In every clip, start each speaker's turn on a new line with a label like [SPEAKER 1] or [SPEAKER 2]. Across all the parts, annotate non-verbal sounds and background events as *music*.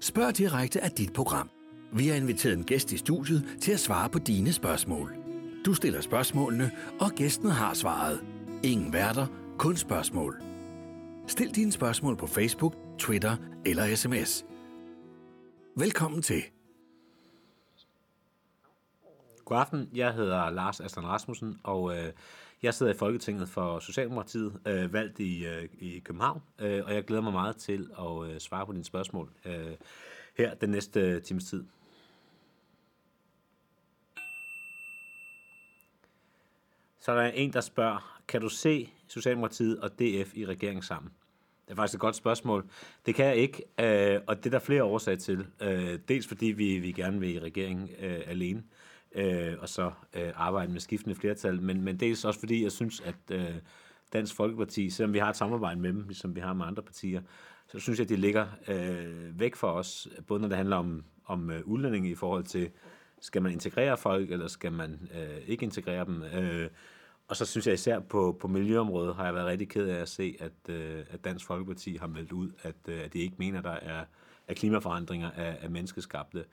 [SPEAKER 1] Spørg direkte af dit program. Vi har inviteret en gæst i studiet til at svare på dine spørgsmål. Du stiller spørgsmålene, og gæsten har svaret. Ingen værter, kun spørgsmål. Stil dine spørgsmål på Facebook, Twitter eller sms. Velkommen til.
[SPEAKER 2] God aften, jeg hedder Lars Aslan Rasmussen, og øh, jeg sidder i Folketinget for Socialdemokratiet, øh, valgt i, øh, i København, øh, og jeg glæder mig meget til at øh, svare på dine spørgsmål øh, her den næste øh, times tid. Så er der en, der spørger, kan du se Socialdemokratiet og DF i regeringen sammen? Det er faktisk et godt spørgsmål. Det kan jeg ikke, øh, og det er der flere årsager til. Øh, dels fordi vi, vi gerne vil i regeringen øh, alene, øh, øh, og så øh, arbejde med skiftende flertal, men, men dels også fordi jeg synes, at øh, Dansk Folkeparti, selvom vi har et samarbejde med dem, ligesom vi har med andre partier, så synes jeg, at de ligger øh, væk for os, både når det handler om, om øh, udlændinge i forhold til, skal man integrere folk, eller skal man øh, ikke integrere dem? Øh, og så synes jeg især på, på miljøområdet har jeg været rigtig ked af at se, at, øh, at Dansk Folkeparti har meldt ud, at, øh, at de ikke mener, der er, at klimaforandringer af, af menneskeskabte.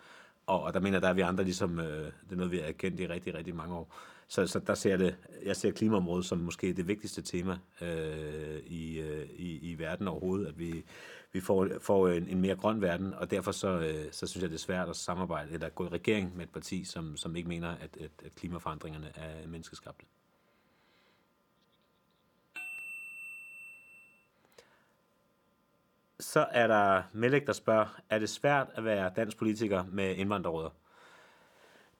[SPEAKER 2] Og, og der mener der er vi andre ligesom, øh, det er noget, vi har kendt i rigtig, rigtig mange år. Så, så der ser det, jeg ser klimaområdet som måske det vigtigste tema øh, i, øh, i, i verden overhovedet, at vi, vi får, får en, en mere grøn verden, og derfor så, øh, så synes jeg, det er svært at samarbejde, eller gå i regering med et parti, som, som ikke mener, at, at, at klimaforandringerne er menneskeskabte. Så er der Melek, der spørger, er det svært at være dansk politiker med indvandrerråder?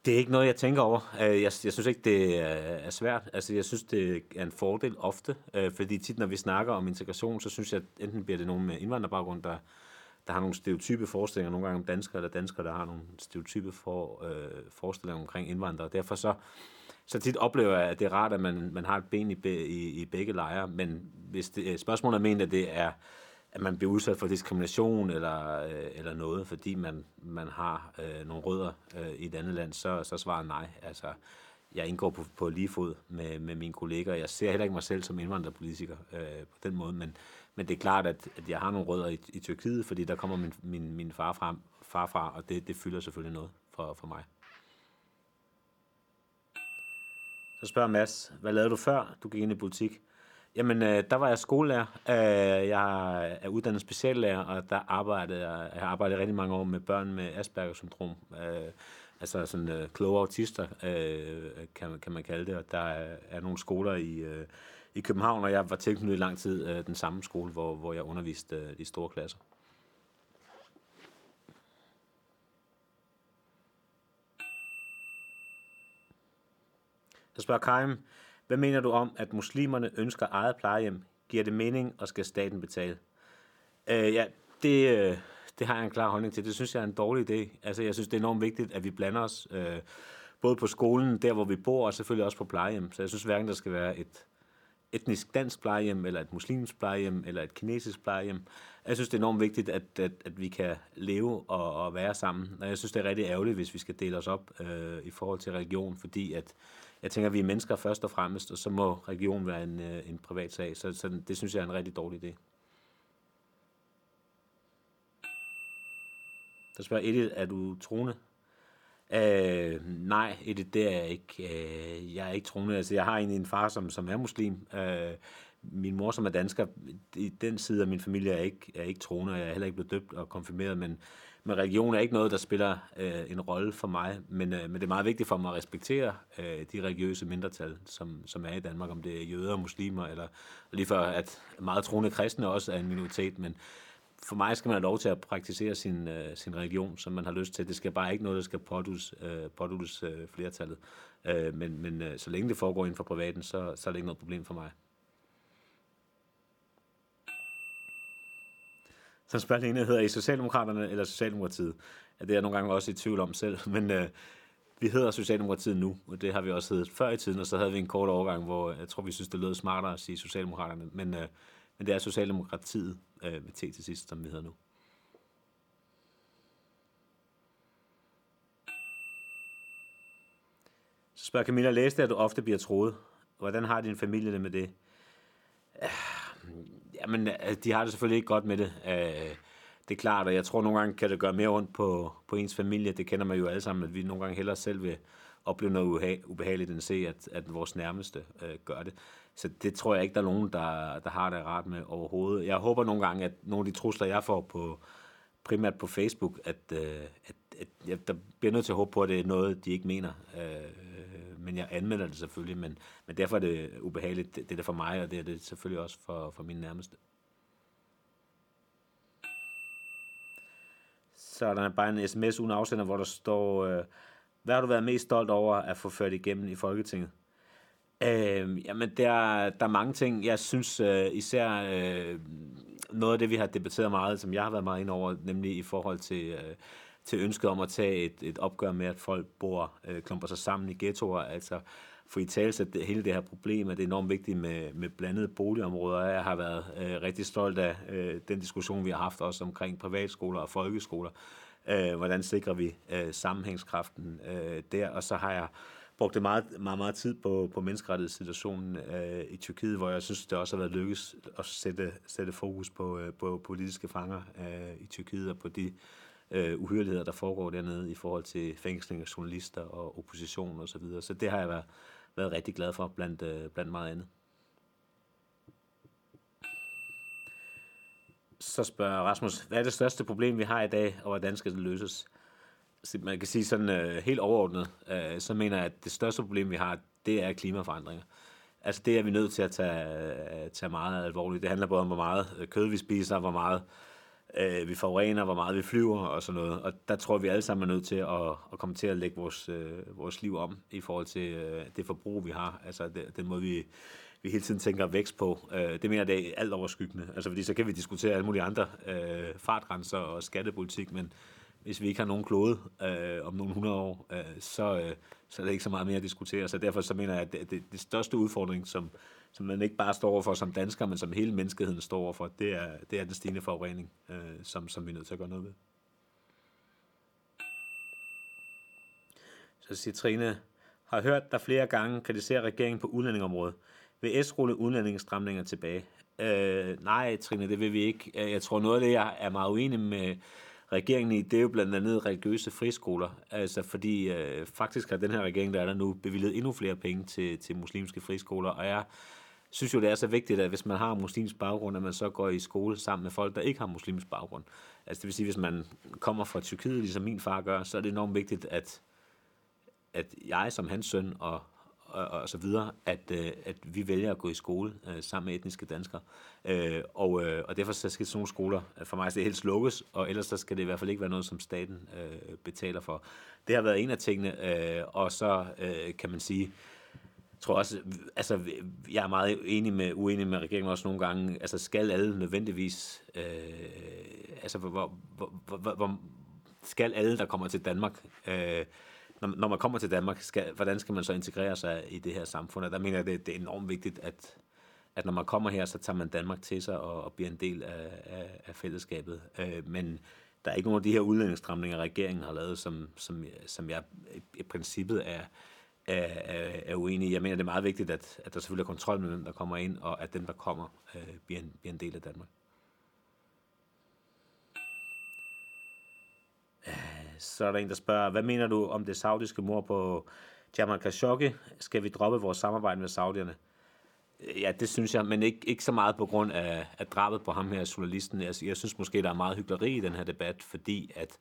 [SPEAKER 2] Det er ikke noget, jeg tænker over. Øh, jeg, jeg synes ikke, det er svært. Altså, jeg synes, det er en fordel ofte, øh, fordi tit, når vi snakker om integration, så synes jeg, at enten bliver det nogen med indvandrerbaggrund, der, der har nogle stereotype forestillinger, nogle gange om danskere, eller danskere, der har nogle stereotype for, øh, forestillinger omkring indvandrere. Derfor så, så tit oplever jeg, at det er rart, at man, man har et ben i, i, i begge lejre, men hvis det, øh, spørgsmålet er ment, at det er at man bliver udsat for diskrimination eller, øh, eller noget, fordi man, man har øh, nogle rødder øh, i et andet land, så, så svarer nej. Altså, jeg indgår på, på lige fod med, med mine kolleger. Jeg ser heller ikke mig selv som indvandrerpolitiker øh, på den måde, men, men det er klart, at, at jeg har nogle rødder i, i Tyrkiet, fordi der kommer min, min, min far, frem, far fra, og det, det fylder selvfølgelig noget for, for mig. Så spørger Mads, hvad lavede du før, du gik ind i politik? Jamen, øh, der var jeg skolelærer. Øh, jeg er uddannet speciallærer, og der arbejdede jeg, jeg arbejdede rigtig mange år med børn med Asperger-syndrom. Øh, altså sådan øh, kloge autister, øh, kan, kan man kalde det. Og der er, er nogle skoler i, øh, i København, og jeg var tilknyttet i lang tid øh, den samme skole, hvor, hvor jeg underviste øh, i store klasser. Jeg spørger Karim, hvad mener du om, at muslimerne ønsker eget plejehjem? Giver det mening, og skal staten betale? Øh, ja, det, øh, det har jeg en klar holdning til. Det synes jeg er en dårlig idé. Altså, jeg synes, det er enormt vigtigt, at vi blander os øh, både på skolen, der hvor vi bor, og selvfølgelig også på plejehjem. Så jeg synes hverken, der skal være et etnisk dansk plejehjem, eller et muslimsk plejehjem, eller et kinesisk plejehjem. Jeg synes, det er enormt vigtigt, at, at, at vi kan leve og, og være sammen. Og jeg synes, det er rigtig ærgerligt, hvis vi skal dele os op øh, i forhold til religion, fordi at jeg tænker, at vi er mennesker først og fremmest, og så må regionen være en, øh, en privat sag. Så, så det synes jeg er en rigtig dårlig idé. Der spørger Edith, er du troende? Øh, nej, Edith, det er jeg ikke. Øh, jeg er ikke troende. Altså, jeg har egentlig en far, som, som er muslim. Øh, min mor, som er dansker, i den side af min familie er ikke, er ikke troende, jeg er heller ikke blevet døbt og konfirmeret, men, men religion er ikke noget, der spiller øh, en rolle for mig, men, øh, men det er meget vigtigt for mig at respektere øh, de religiøse mindretal, som, som er i Danmark, om det er jøder, muslimer, eller lige for at meget troende kristne også er en minoritet, men for mig skal man have lov til at praktisere sin, øh, sin religion, som man har lyst til. Det skal bare ikke noget, der skal pådules, øh, pådus øh, flertallet. Øh, men men øh, så længe det foregår inden for privaten, så, så er det ikke noget problem for mig. Så spørger hedder I Socialdemokraterne eller Socialdemokratiet? Ja, det er jeg nogle gange også i tvivl om selv, *laughs* men øh, vi hedder Socialdemokratiet nu, og det har vi også heddet før i tiden, og så havde vi en kort overgang, hvor jeg tror, vi synes, det lød smartere at sige Socialdemokraterne, men, øh, men det er Socialdemokratiet øh, med T til sidst, som vi hedder nu. Så spørger Camilla, læste at du ofte bliver troet. Hvordan har din familie det med det? Jamen, øh, de har det selvfølgelig ikke godt med det. Øh, det er klart, og jeg tror nogle gange kan det gøre mere ondt på, på ens familie. Det kender man jo alle sammen, at vi nogle gange hellere selv vil opleve noget ubehageligt, end at se, at, at vores nærmeste øh, gør det. Så det tror jeg ikke, der er nogen, der, der har det rart med overhovedet. Jeg håber nogle gange, at nogle af de trusler, jeg får på, primært på Facebook, at, øh, at, at jeg der bliver nødt til at håbe på, at det er noget, de ikke mener. Øh, men jeg anmelder det selvfølgelig, men, men derfor er det ubehageligt. Det, det er det for mig, og det er det selvfølgelig også for, for mine nærmeste. Så er der bare en sms uden afsender, hvor der står, øh, hvad har du været mest stolt over at få ført igennem i Folketinget? Øh, jamen, der, der er mange ting. Jeg synes øh, især øh, noget af det, vi har debatteret meget, som jeg har været meget ind over, nemlig i forhold til, øh, til ønsket om at tage et, et opgør med, at folk bor, øh, klumper sig sammen i ghettoer, altså for i tale at hele det her problem, at det er enormt vigtigt med, med blandede boligområder. Jeg har været øh, rigtig stolt af øh, den diskussion, vi har haft også omkring privatskoler og folkeskoler. Øh, hvordan sikrer vi øh, sammenhængskraften øh, der? Og så har jeg brugte meget, meget, meget tid på, på menneskerettighedssituationen øh, i Tyrkiet, hvor jeg synes, det også har været lykkes at sætte, sætte fokus på, øh, på politiske fanger øh, i Tyrkiet og på de øh, uhyreligheder, der foregår dernede i forhold til fængsling af journalister og opposition osv. Så, videre. så det har jeg været, været rigtig glad for, blandt, øh, blandt meget andet. Så spørger Rasmus, hvad er det største problem, vi har i dag, og hvordan skal det løses? man kan sige sådan øh, helt overordnet, øh, så mener jeg, at det største problem, vi har, det er klimaforandringer. Altså det er vi nødt til at tage, øh, tage meget alvorligt. Det handler både om, hvor meget øh, kød vi spiser, hvor meget øh, Øh, vi forurener, hvor meget vi flyver og sådan noget. Og der tror vi alle sammen er nødt til at, at komme til at lægge vores, øh, vores liv om i forhold til øh, det forbrug, vi har. Altså det, den måde, vi, vi hele tiden tænker vækst på. Øh, det mener det er alt overskyggende. Altså fordi så kan vi diskutere alle mulige andre øh, fartgrænser og skattepolitik, men hvis vi ikke har nogen klode øh, om nogle 100 år, øh, så, øh, så er det ikke så meget mere at diskutere. Så derfor så mener jeg, at det, det, det største udfordring, som, som man ikke bare står overfor som dansker, men som hele menneskeheden står overfor, det er, det er den stigende forurening, øh, som, som vi er nødt til at gøre noget ved. Så siger Trine, har hørt der flere gange kritisere regeringen på udlændingområdet. Vil S rulle udlændingsstramninger tilbage? Øh, nej, Trine, det vil vi ikke. Øh, jeg tror noget af det, jeg er meget uenig med regeringen i, det er jo blandt andet religiøse friskoler. Altså fordi øh, faktisk har den her regering, der er der nu, bevillet endnu flere penge til, til muslimske friskoler, og jeg synes jo, det er så vigtigt, at hvis man har muslimsk baggrund, at man så går i skole sammen med folk, der ikke har muslimsk baggrund. Altså det vil sige, hvis man kommer fra Tyrkiet, ligesom min far gør, så er det enormt vigtigt, at, at jeg som hans søn og, og, og så videre, at, øh, at vi vælger at gå i skole øh, sammen med etniske danskere. Øh, og, øh, og derfor så skal sådan nogle skoler øh, for mig det helst lukkes, og ellers så skal det i hvert fald ikke være noget, som staten øh, betaler for. Det har været en af tingene, øh, og så øh, kan man sige, tror også, altså jeg er meget enig med, uenig med regeringen også nogle gange, altså skal alle nødvendigvis, øh, altså hvor, hvor, hvor, hvor, skal alle, der kommer til Danmark, øh, når, når man kommer til Danmark, skal, hvordan skal man så integrere sig i det her samfund? Og der mener jeg, det, det er enormt vigtigt, at, at når man kommer her, så tager man Danmark til sig og, og bliver en del af, af, af fællesskabet. Øh, men der er ikke nogen af de her udlændingsstramninger, regeringen har lavet, som, som, som jeg i princippet er, er, er, er uenige. Jeg mener, det er meget vigtigt, at, at der selvfølgelig er kontrol med dem, der kommer ind, og at dem, der kommer, øh, bliver, en, bliver en del af Danmark. Øh, så er der en, der spørger, hvad mener du om det saudiske mor på Jamal Khashoggi? Skal vi droppe vores samarbejde med saudierne? Øh, ja, det synes jeg, men ikke, ikke så meget på grund af, af drabet på ham her, journalisten. Jeg, jeg synes måske, der er meget hyggeleri i den her debat, fordi at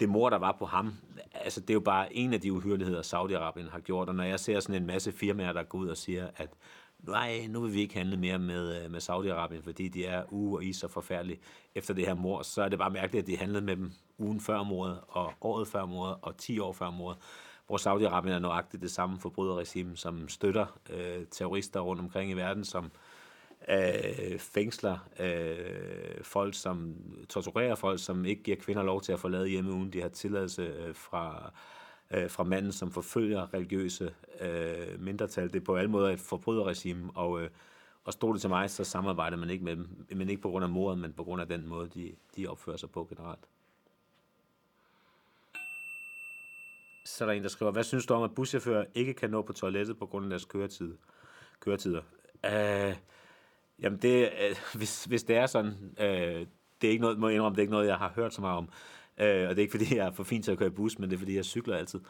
[SPEAKER 2] det mor, der var på ham, altså det er jo bare en af de uhyreligheder, Saudi-Arabien har gjort. Og når jeg ser sådan en masse firmaer, der går ud og siger, at nej, nu vil vi ikke handle mere med, øh, med Saudi-Arabien, fordi de er u og is så forfærdelige efter det her mor, så er det bare mærkeligt, at de handlede med dem ugen før mordet, og året før mordet, og 10 år før mordet, hvor Saudi-Arabien er nøjagtigt det samme forbryderregime, som støtter øh, terrorister rundt omkring i verden, som øh, fængsler øh, folk, som torturerer folk, som ikke giver kvinder lov til at forlade hjemme, uden de har tilladelse øh, fra øh, fra manden, som forfølger religiøse øh, mindretal. Det er på alle måder et forbryderregime, og, øh, og stod det til mig, så samarbejder man ikke med dem, men ikke på grund af mordet, men på grund af den måde, de, de opfører sig på generelt. Så er der en, der skriver, hvad synes du om, at buschauffører ikke kan nå på toilettet på grund af deres køretid, køretider? Øh, jamen, det, øh, *laughs* hvis, hvis det er sådan, øh, det er ikke noget, må jeg indrømme, det er ikke noget, jeg har hørt så meget om. Øh, og det er ikke, fordi jeg er for fin til at køre i bus, men det er, fordi jeg cykler altid.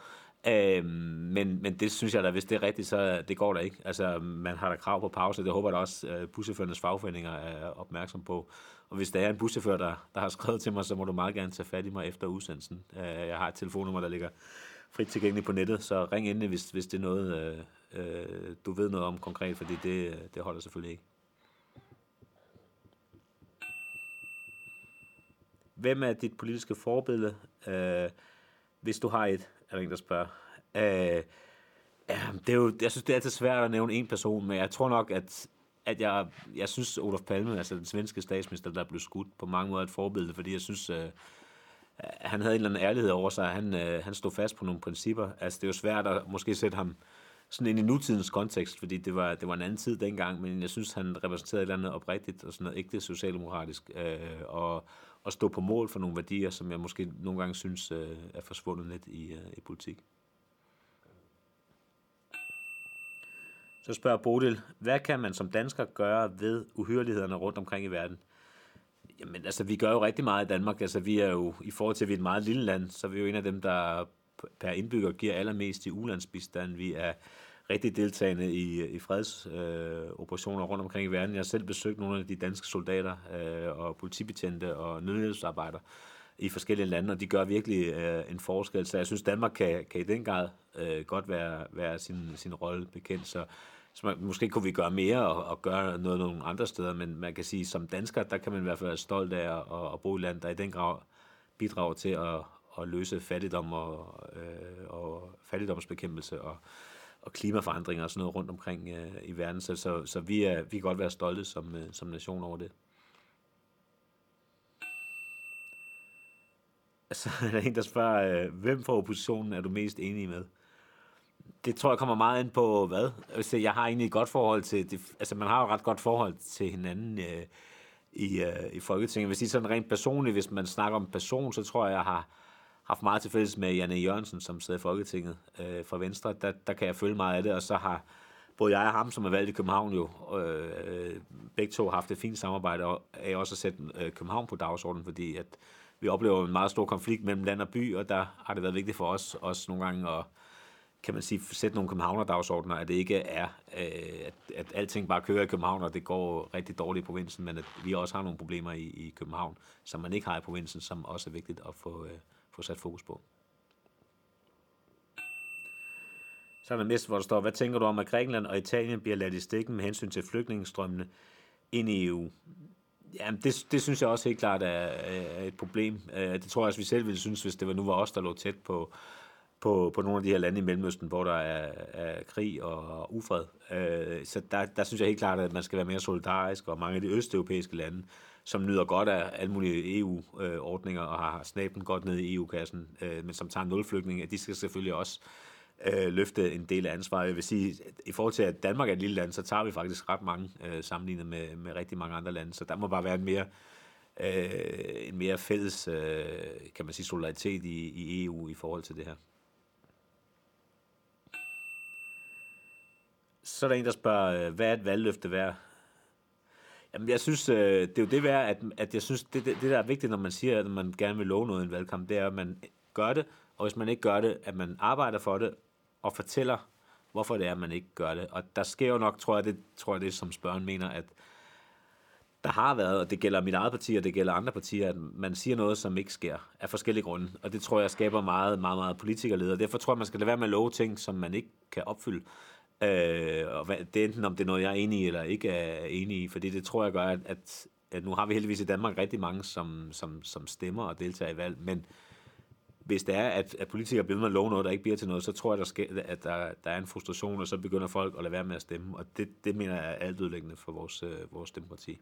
[SPEAKER 2] Øh, men, men det synes jeg da, hvis det er rigtigt, så øh, det går da ikke. Altså, man har da krav på pause, det håber jeg da også, at buschaufførernes fagforeninger er opmærksom på. Og hvis der er en buschauffør, der, der har skrevet til mig, så må du meget gerne tage fat i mig efter udsendelsen. Øh, jeg har et telefonnummer, der ligger frit tilgængeligt på nettet, så ring endelig, hvis, hvis det er noget, øh, øh, du ved noget om konkret, fordi det, øh, det holder selvfølgelig ikke. Hvem er dit politiske forbillede, øh, hvis du har et, er der en, der spørger. Øh, ja, det er jo, jeg synes, det er altid svært at nævne en person, men jeg tror nok, at, at jeg, jeg synes, Olof Palme, altså den svenske statsminister, der blev skudt, på mange måder et forbillede, fordi jeg synes, øh, han havde en eller anden ærlighed over sig. Han, øh, han stod fast på nogle principper. Altså, det er jo svært at måske sætte ham sådan ind i nutidens kontekst, fordi det var, det var en anden tid dengang, men jeg synes, han repræsenterede et eller andet oprigtigt og sådan noget ægte socialdemokratisk, øh, og, og stå på mål for nogle værdier, som jeg måske nogle gange synes øh, er forsvundet lidt i, øh, i politik. Så spørger Bodil, hvad kan man som dansker gøre ved uhyrlighederne rundt omkring i verden? Jamen, altså, vi gør jo rigtig meget i Danmark. Altså, vi er jo, i forhold til, at vi er et meget lille land, så er vi jo en af dem, der per indbygger giver allermest i ulandsbistand. Vi er rigtig deltagende i, i fredsoperationer øh, rundt omkring i verden. Jeg har selv besøgt nogle af de danske soldater øh, og politibetjente og nødhjælpsarbejdere i forskellige lande, og de gør virkelig øh, en forskel. Så jeg synes, Danmark kan, kan i den grad øh, godt være, være sin, sin rolle bekendt. Så, så man, måske kunne vi gøre mere og, og gøre noget nogle andre steder, men man kan sige, som dansker, der kan man i hvert fald være stolt af at, at bo i land, der i den grad bidrager til at, at løse fattigdom og, øh, og fattigdomsbekæmpelse og, og klimaforandringer og sådan noget rundt omkring øh, i verden. Så, så, så vi, er, vi kan godt være stolte som, øh, som nation over det. Så er der en, der spørger, øh, hvem fra oppositionen er du mest enig med? Det tror jeg kommer meget ind på, hvad? Altså, jeg har egentlig et godt forhold til, det, altså man har jo ret godt forhold til hinanden øh, i, øh, i Folketinget. Hvis det er sådan rent personligt, hvis man snakker om person, så tror jeg, jeg har haft meget til fælles med Janne Jørgensen, som sidder i Folketinget øh, fra Venstre. Der, der kan jeg følge meget af det, og så har både jeg og ham, som er valgt i København jo, øh, øh begge to haft et fint samarbejde, og er også at sætte øh, København på dagsordenen, fordi at vi oplever en meget stor konflikt mellem land og by, og der har det været vigtigt for os også nogle gange at kan man sige, sætte nogle københavner-dagsordner, at det ikke er, øh, at, at alting bare kører i København, og det går rigtig dårligt i provinsen, men at vi også har nogle problemer i, i København, som man ikke har i provinsen, som også er vigtigt at få, øh, få sat fokus på. Så er der næste, hvor der står, hvad tænker du om, at Grækenland og Italien bliver ladt i stikken med hensyn til flygtningestrømmene ind i EU? Jamen, det, det synes jeg også helt klart er, er et problem. Øh, det tror jeg også, vi selv ville synes, hvis det var nu var os, der lå tæt på, på, på nogle af de her lande i Mellemøsten, hvor der er, er krig og ufred. Øh, så der, der synes jeg helt klart, at man skal være mere solidarisk, og mange af de østeuropæiske lande, som nyder godt af alle mulige EU-ordninger og har snaben godt ned i EU-kassen, øh, men som tager nul flygtninge, de skal selvfølgelig også øh, løfte en del af ansvaret. Jeg vil sige, at i forhold til, at Danmark er et lille land, så tager vi faktisk ret mange øh, sammenlignet med, med rigtig mange andre lande, så der må bare være en mere, øh, en mere fælles, øh, kan man sige, solidaritet i, i EU i forhold til det her. Så er der en, der spørger, øh, hvad er et valgløfte værd? Jamen, jeg synes, øh, det er jo det værd, at, at jeg synes, det, det, det, der er vigtigt, når man siger, at man gerne vil love noget i en valgkamp, det er, at man gør det, og hvis man ikke gør det, at man arbejder for det, og fortæller, hvorfor det er, at man ikke gør det. Og der sker jo nok, tror jeg, det, tror jeg, det som spørgen mener, at der har været, og det gælder mit eget parti, og det gælder andre partier, at man siger noget, som ikke sker af forskellige grunde. Og det tror jeg skaber meget, meget, meget politikerleder. Derfor tror jeg, man skal lade være med at love ting, som man ikke kan opfylde. Øh, og hvad, det er enten, om det er noget, jeg er enig i eller ikke er enig i, fordi det tror jeg gør, at, at, at nu har vi heldigvis i Danmark rigtig mange, som, som, som stemmer og deltager i valg, men hvis det er, at, at politikere bliver med at love noget, der ikke bliver til noget, så tror jeg, der sker, at der, der er en frustration, og så begynder folk at lade være med at stemme, og det, det mener jeg er alt ødelæggende for vores, øh, vores demokrati.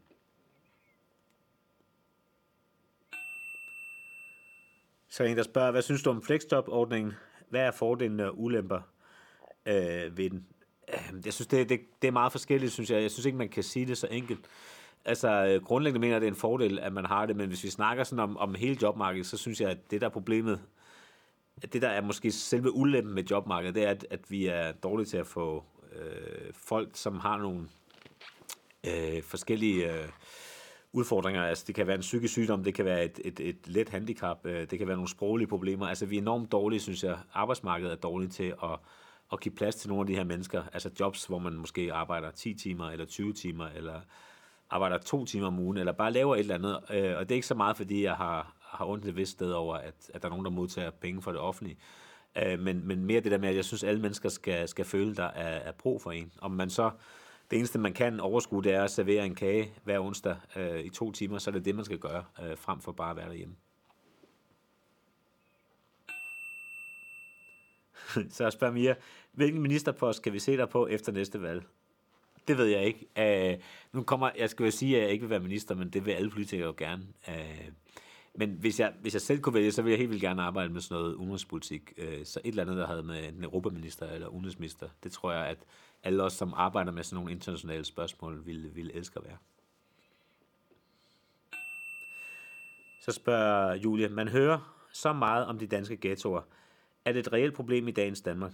[SPEAKER 2] Så er en, der spørger, hvad synes du om flexjob-ordningen? Hvad er fordelene og ulemper øh, ved den? Øh, jeg synes, det, det, det er meget forskelligt, synes jeg. Jeg synes ikke, man kan sige det så enkelt. Altså, øh, grundlæggende mener jeg, det er en fordel, at man har det, men hvis vi snakker sådan om, om hele jobmarkedet, så synes jeg, at det der er problemet, at det der er måske selve ulempen med jobmarkedet, det er, at, at vi er dårlige til at få øh, folk, som har nogle øh, forskellige øh, udfordringer. Altså, det kan være en psykisk sygdom, det kan være et, et, et let handicap, øh, det kan være nogle sproglige problemer. Altså, vi er enormt dårlige, synes jeg. Arbejdsmarkedet er dårligt til at, at give plads til nogle af de her mennesker. Altså jobs, hvor man måske arbejder 10 timer, eller 20 timer, eller arbejder to timer om ugen, eller bare laver et eller andet. Øh, og det er ikke så meget, fordi jeg har, har ondt et vist sted over, at, at der er nogen, der modtager penge fra det offentlige. Øh, men, men mere det der med, at jeg synes, at alle mennesker skal, skal føle, der er, er brug for en. Om man så det eneste, man kan overskue, det er at servere en kage hver onsdag øh, i to timer, så er det det, man skal gøre, øh, frem for bare at være derhjemme. *laughs* så jeg spørger Mia, hvilken ministerpost skal vi se dig på efter næste valg? Det ved jeg ikke. Uh, nu kommer, jeg skal jo sige, at jeg ikke vil være minister, men det vil alle politikere jo gerne. Uh, men hvis jeg, hvis jeg selv kunne vælge, så ville jeg helt vildt gerne arbejde med sådan noget udenrigspolitik. Uh, så et eller andet, der havde med en europaminister eller udenrigsminister. Det tror jeg, at alle os, som arbejder med sådan nogle internationale spørgsmål, ville, ville elske at være. Så spørger Julie, man hører så meget om de danske ghettoer. Er det et reelt problem i dagens Danmark?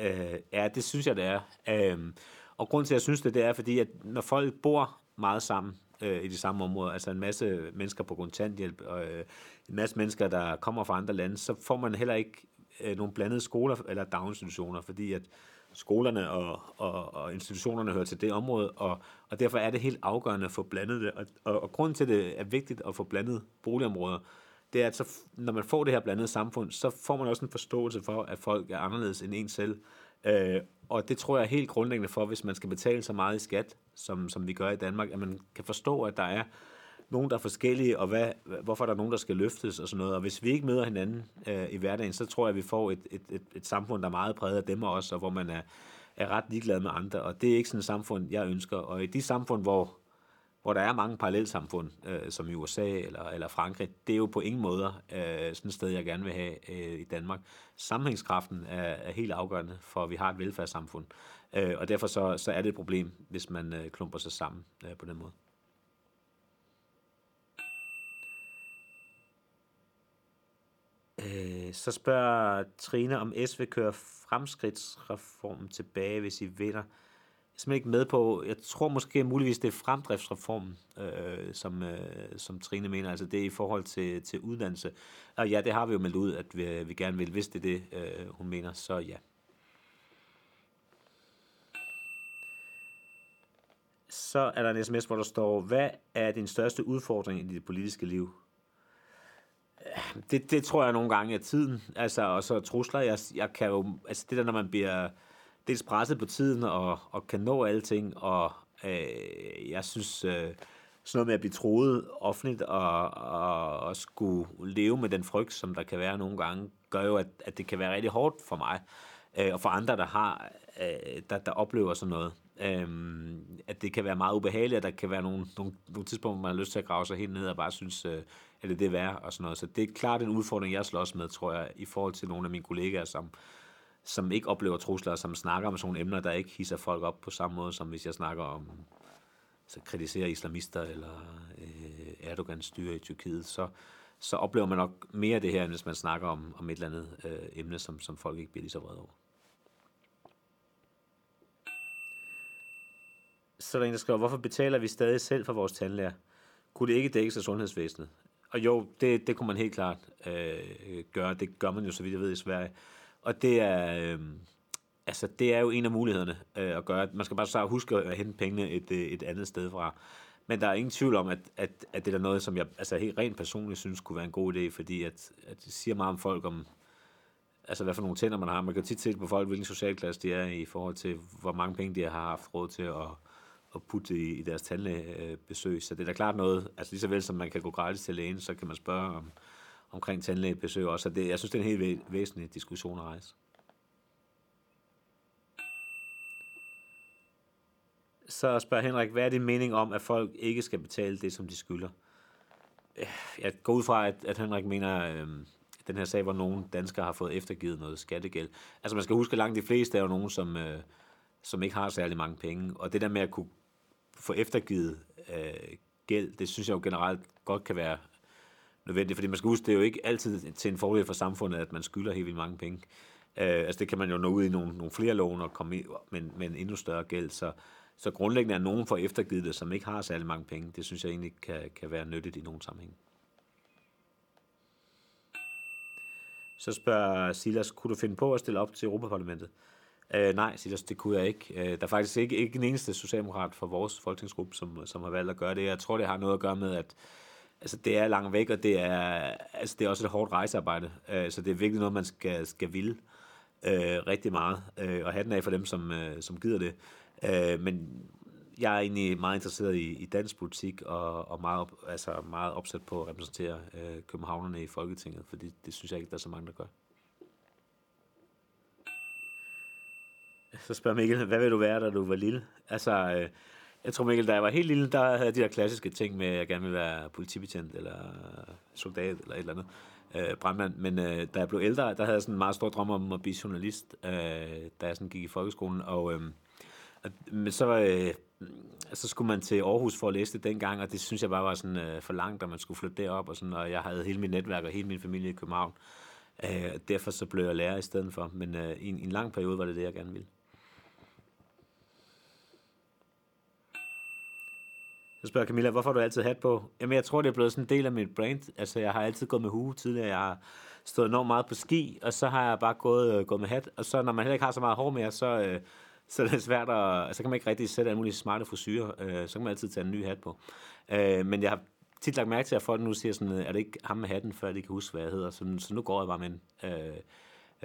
[SPEAKER 2] Øh, ja, det synes jeg, det er. Øh, og grund til, at jeg synes det, det er, fordi at når folk bor meget sammen øh, i de samme områder, altså en masse mennesker på kontanthjælp, og øh, en masse mennesker, der kommer fra andre lande, så får man heller ikke øh, nogle blandede skoler eller daginstitutioner, fordi at skolerne og, og, og institutionerne hører til det område, og, og derfor er det helt afgørende at få blandet det. Og, og, og grunden til, at det er vigtigt at få blandet boligområder, det er, at så, når man får det her blandede samfund, så får man også en forståelse for, at folk er anderledes end en selv. Øh, og det tror jeg er helt grundlæggende for, hvis man skal betale så meget i skat, som, som vi gør i Danmark, at man kan forstå, at der er nogen, der er forskellige, og hvad, hvorfor der er nogen, der skal løftes og sådan noget. Og hvis vi ikke møder hinanden øh, i hverdagen, så tror jeg, at vi får et, et, et, et samfund, der er meget præget af dem og os, og hvor man er, er ret ligeglad med andre. Og det er ikke sådan et samfund, jeg ønsker. Og i de samfund, hvor, hvor der er mange parallelsamfund, øh, som i USA eller, eller Frankrig, det er jo på ingen måde øh, sådan et sted, jeg gerne vil have øh, i Danmark. Sammenhængskraften er, er helt afgørende for, at vi har et velfærdssamfund. Øh, og derfor så, så er det et problem, hvis man øh, klumper sig sammen øh, på den måde. Øh, så spørger Trine, om S vil køre fremskridtsreformen tilbage, hvis I vinder. Øh, simpelthen ikke med på, jeg tror måske muligvis, det er fremdriftsreformen, øh, som, øh, som Trine mener, altså det er i forhold til, til uddannelse. Og ja, det har vi jo meldt ud, at vi, øh, vi gerne vil, hvis det er det, øh, hun mener, så ja. Så er der en sms, hvor der står, hvad er din største udfordring i dit politiske liv? Det, det tror jeg nogle gange er tiden. Altså, og så trusler. Jeg, jeg kan jo, altså det der, når man bliver dels presset på tiden og, og kan nå alting, og øh, jeg synes, øh, sådan noget med at blive troet offentligt og, og, og skulle leve med den frygt, som der kan være nogle gange, gør jo, at, at det kan være rigtig hårdt for mig, øh, og for andre, der har, øh, der, der oplever sådan noget. Øhm, at det kan være meget ubehageligt, at der kan være nogle, nogle, nogle tidspunkter, hvor man har lyst til at grave sig helt ned og bare synes, øh, at det er værd og sådan noget. Så det er klart en udfordring, jeg slås med, tror jeg, i forhold til nogle af mine kollegaer, som, som ikke oplever trusler, som snakker om sådan nogle emner, der ikke hisser folk op på samme måde, som hvis jeg snakker om så kritiserer islamister eller øh, Erdogans styre i Tyrkiet, så, så oplever man nok mere det her, end hvis man snakker om, om et eller andet øh, emne, som, som folk ikke bliver lige så vrede over. Så er der en, der skriver, hvorfor betaler vi stadig selv for vores tandlæger? Kunne det ikke dækkes af sundhedsvæsenet? Og jo, det, det kunne man helt klart øh, øh gøre. Det gør man jo, så vidt jeg ved, i Sverige. Og det er, øh, altså, det er jo en af mulighederne øh, at gøre. Man skal bare så huske at hente pengene et, øh, et andet sted fra. Men der er ingen tvivl om, at, at, at det er noget, som jeg altså, helt rent personligt synes kunne være en god idé, fordi at, at det siger meget om folk, om altså, hvad for nogle tænder man har. Man kan tit se på folk, hvilken socialklasse de er i forhold til, hvor mange penge de har haft råd til at at putte i, i deres tandlægebesøg. Så det er da klart noget, altså lige så vel som man kan gå gratis til lægen, så kan man spørge om, omkring tandlægebesøg også. Så det, jeg synes, det er en helt væsentlig diskussion at rejse. Så spørger Henrik, hvad er din mening om, at folk ikke skal betale det, som de skylder? Jeg går ud fra, at, at Henrik mener, øh, den her sag, hvor nogle danskere har fået eftergivet noget skattegæld. Altså man skal huske, at langt de fleste er jo nogen, som, øh, som ikke har særlig mange penge. Og det der med at kunne få eftergivet øh, gæld, det synes jeg jo generelt godt kan være nødvendigt, fordi man skal huske, det er jo ikke altid til en fordel for samfundet, at man skylder helt vildt mange penge. Øh, altså det kan man jo nå ud i nogle, nogle flere lån og komme i, med, med en endnu større gæld, så, så grundlæggende er nogen for eftergivet det, som ikke har særlig mange penge. Det synes jeg egentlig kan, kan være nyttigt i nogle sammenhæng. Så spørger Silas, kunne du finde på at stille op til Europaparlamentet? Øh, nej, Silas, det kunne jeg ikke. Øh, der er faktisk ikke, ikke en eneste socialdemokrat fra vores folketingsgruppe, som, som har valgt at gøre det. Jeg tror, det har noget at gøre med, at altså, det er langt væk, og det er, altså, det er også et hårdt rejsearbejde. Øh, så det er virkelig noget, man skal, skal ville øh, rigtig meget. Øh, og have den af for dem, som, øh, som gider det. Øh, men jeg er egentlig meget interesseret i, i dansk politik, og, og meget, op, altså meget opsat på at repræsentere øh, københavnerne i Folketinget, fordi det synes jeg ikke, der er så mange, der gør. Så spørger Mikkel, hvad vil du være, da du var lille? Altså, øh, jeg tror Mikkel, da jeg var helt lille, der havde jeg de der klassiske ting med, at jeg gerne ville være politibetjent, eller soldat, eller et eller andet øh, brandmand. Men øh, da jeg blev ældre, der havde jeg sådan en meget stor drøm om at blive journalist, øh, da jeg sådan gik i folkeskolen. Og, øh, og men så, øh, så skulle man til Aarhus for at læse det dengang, og det synes jeg bare var sådan øh, for langt, at man skulle flytte derop. Og, sådan, og jeg havde hele mit netværk og hele min familie i København. Øh, derfor så blev jeg lærer i stedet for. Men øh, i, en, i en lang periode var det det, jeg gerne ville. Så spørger Camilla, hvorfor har du altid hat på? Jamen, jeg tror, det er blevet sådan en del af mit brand. Altså, jeg har altid gået med hue tidligere. Jeg har stået enormt meget på ski, og så har jeg bare gået, øh, gået med hat. Og så, når man heller ikke har så meget hår mere, så, øh, så er det svært at... Altså, så kan man ikke rigtig sætte alle mulige smarte frisyrer. Øh, så kan man altid tage en ny hat på. Øh, men jeg har tit lagt mærke til, at folk nu siger sådan, øh, er det ikke ham med hatten, før de kan huske, hvad jeg hedder. Så, så nu går jeg bare med den. Øh,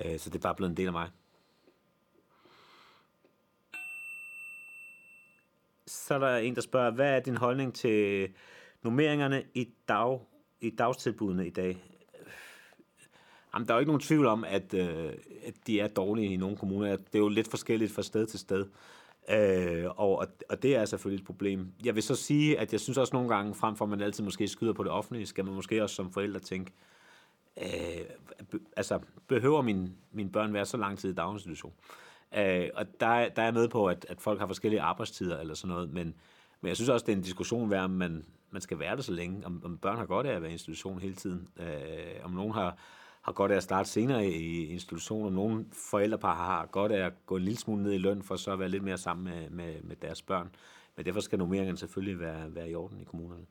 [SPEAKER 2] øh, så det er bare blevet en del af mig. Så er der en, der spørger, hvad er din holdning til nummeringerne i, dag, i dagstilbudene i dag? Jamen, der er jo ikke nogen tvivl om, at, øh, at de er dårlige i nogle kommuner. Det er jo lidt forskelligt fra sted til sted. Øh, og, og det er selvfølgelig et problem. Jeg vil så sige, at jeg synes også nogle gange, frem for at man altid måske skyder på det offentlige, skal man måske også som forældre tænke, øh, altså, behøver min, mine børn være så lang tid i daginstitution? Øh, og der, der er jeg med på, at, at folk har forskellige arbejdstider eller sådan noget, men, men jeg synes også, det er en diskussion værd, om man, man skal være der så længe, om, om børn har godt af at være i institution hele tiden, øh, om nogen har, har godt af at starte senere i institution, om nogen forældrepar har godt af at gå en lille smule ned i løn, for så at være lidt mere sammen med, med, med deres børn. Men derfor skal nummeringerne selvfølgelig være, være i orden i kommunerne.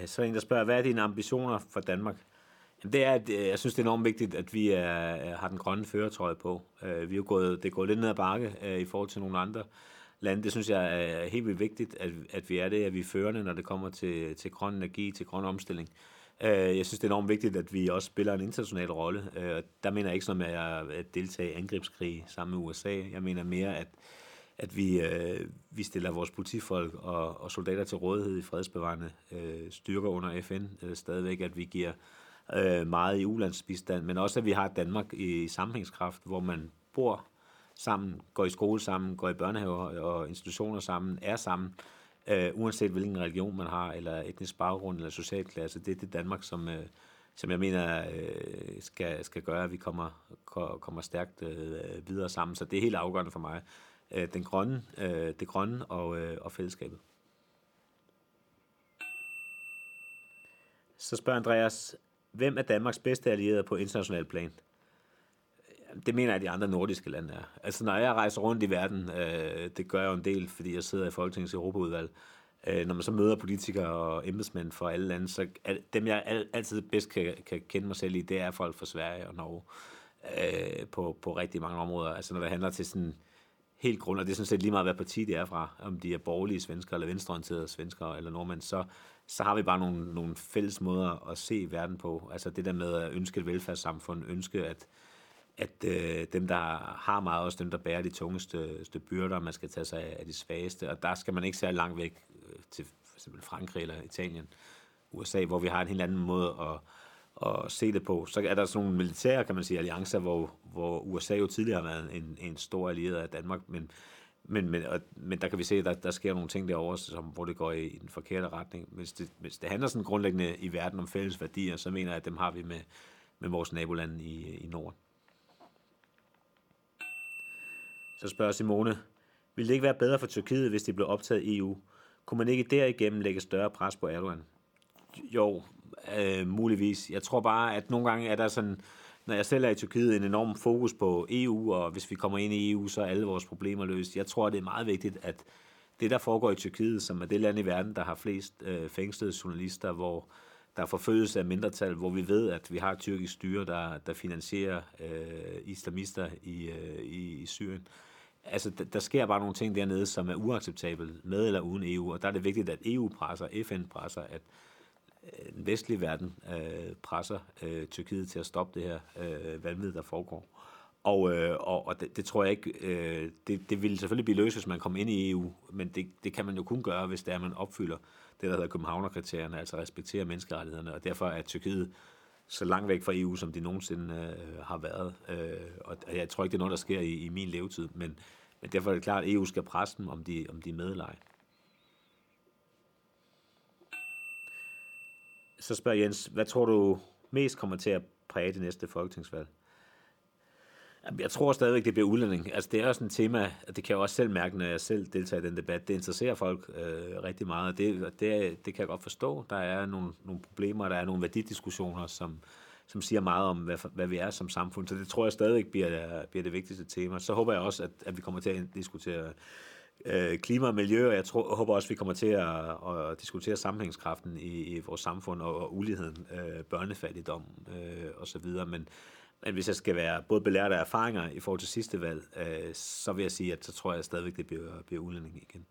[SPEAKER 2] Øh, så en, der spørger, hvad er dine ambitioner for Danmark? Jamen, det er, at øh, jeg synes, det er enormt vigtigt, at vi er, øh, har den grønne føretrøje på. Vi er gået, det er gået lidt ned ad bakke i forhold til nogle andre lande. Det synes jeg er helt vildt vigtigt, at, at vi er det, at vi er førende, når det kommer til, til grøn energi, til grøn omstilling. Jeg synes, det er enormt vigtigt, at vi også spiller en international rolle. Der mener jeg ikke sådan med at deltage i angrebskrig sammen med USA. Jeg mener mere, at at vi, øh, vi stiller vores politifolk og, og soldater til rådighed i fredsbevarende øh, styrker under FN øh, stadigvæk, at vi giver øh, meget i ulandsbistand, men også at vi har Danmark i, i sammenhængskraft, hvor man bor sammen, går i skole sammen, går i børnehaver og institutioner sammen, er sammen, øh, uanset hvilken religion man har, eller etnisk baggrund, eller social klasse. Det er det Danmark, som, øh, som jeg mener øh, skal, skal gøre, at vi kommer, kommer stærkt øh, videre sammen. Så det er helt afgørende for mig, øh, den grønne, øh, det grønne og, øh, og fællesskabet. Så spørger Andreas, hvem er Danmarks bedste allierede på international plan? Det mener jeg, at de andre nordiske lande er. Altså, når jeg rejser rundt i verden, øh, det gør jeg jo en del, fordi jeg sidder i Folketingets Europaudvalg, øh, når man så møder politikere og embedsmænd fra alle lande, så al, dem, jeg al- altid bedst kan, kan kende mig selv i, det er folk fra Sverige og Norge øh, på, på rigtig mange områder. Altså, når det handler til sådan helt grund, og det er sådan set lige meget, hvad parti det er fra, om de er borgerlige svensker, eller venstreorienterede svensker, eller nordmænd, så, så har vi bare nogle, nogle fælles måder at se verden på. Altså det der med at ønske et velfærdssamfund, ønske at, at øh, dem, der har meget, også dem, der bærer de tungeste byrder, man skal tage sig af de svageste, og der skal man ikke særlig langt væk øh, til for eksempel Frankrig eller Italien, USA, hvor vi har en helt anden måde at, at se det på. Så er der sådan nogle militære, kan man sige, alliancer, hvor, hvor USA jo tidligere har været en, en stor allieret af Danmark, men, men, men, og, men der kan vi se, at der, der sker nogle ting derovre, som, hvor det går i, i den forkerte retning. Hvis det, hvis det handler sådan grundlæggende i verden om fælles værdier, så mener jeg, at dem har vi med, med vores nabolande i, i Norden. Så spørger Simone, ville det ikke være bedre for Tyrkiet, hvis de blev optaget i EU? Kunne man ikke derigennem lægge større pres på Erdogan? Jo, øh, muligvis. Jeg tror bare, at nogle gange er der sådan, når jeg selv er i Tyrkiet, en enorm fokus på EU, og hvis vi kommer ind i EU, så er alle vores problemer løst. Jeg tror, det er meget vigtigt, at det, der foregår i Tyrkiet, som er det land i verden, der har flest øh, fængslede journalister, hvor der forfølges af mindretal, hvor vi ved, at vi har tyrkisk styre, der, der finansierer øh, islamister i, øh, i, i Syrien. Altså, der, der sker bare nogle ting dernede, som er uacceptabelt med eller uden EU, og der er det vigtigt, at EU presser, FN presser, at øh, Øh, den vestlige verden øh, presser øh, Tyrkiet til at stoppe det her øh, vanvid, der foregår. Og, øh, og, og det, det tror jeg ikke, øh, det, det ville selvfølgelig blive løst, hvis man kom ind i EU, men det, det kan man jo kun gøre, hvis det er, man opfylder det, der hedder Københavnerkriterierne, altså respekterer menneskerettighederne, og derfor er Tyrkiet så langt væk fra EU, som de nogensinde øh, har været. Øh, og jeg tror ikke, det er noget, der sker i, i min levetid, men, men derfor er det klart, at EU skal presse dem, om de, om de er med eller ej. Så spørger Jens, hvad tror du mest kommer til at præge det næste folketingsvalg? Jeg tror stadigvæk, det bliver udlænding. Altså, det er også et tema, og det kan jeg også selv mærke, når jeg selv deltager i den debat. Det interesserer folk øh, rigtig meget, og det, det, det kan jeg godt forstå. Der er nogle, nogle problemer, der er nogle værdidiskussioner, som, som siger meget om, hvad, hvad vi er som samfund. Så det tror jeg stadigvæk bliver, bliver det vigtigste tema. Så håber jeg også, at, at vi kommer til at diskutere øh, klima og miljø, og jeg tror, jeg håber også, vi kommer til at, at diskutere sammenhængskraften i, i vores samfund og, og uligheden, øh, børnefattigdom øh, osv., men men hvis jeg skal være både belært af erfaringer i forhold til sidste valg, øh, så vil jeg sige, at så tror jeg stadigvæk, det bliver, bliver udlænding igen.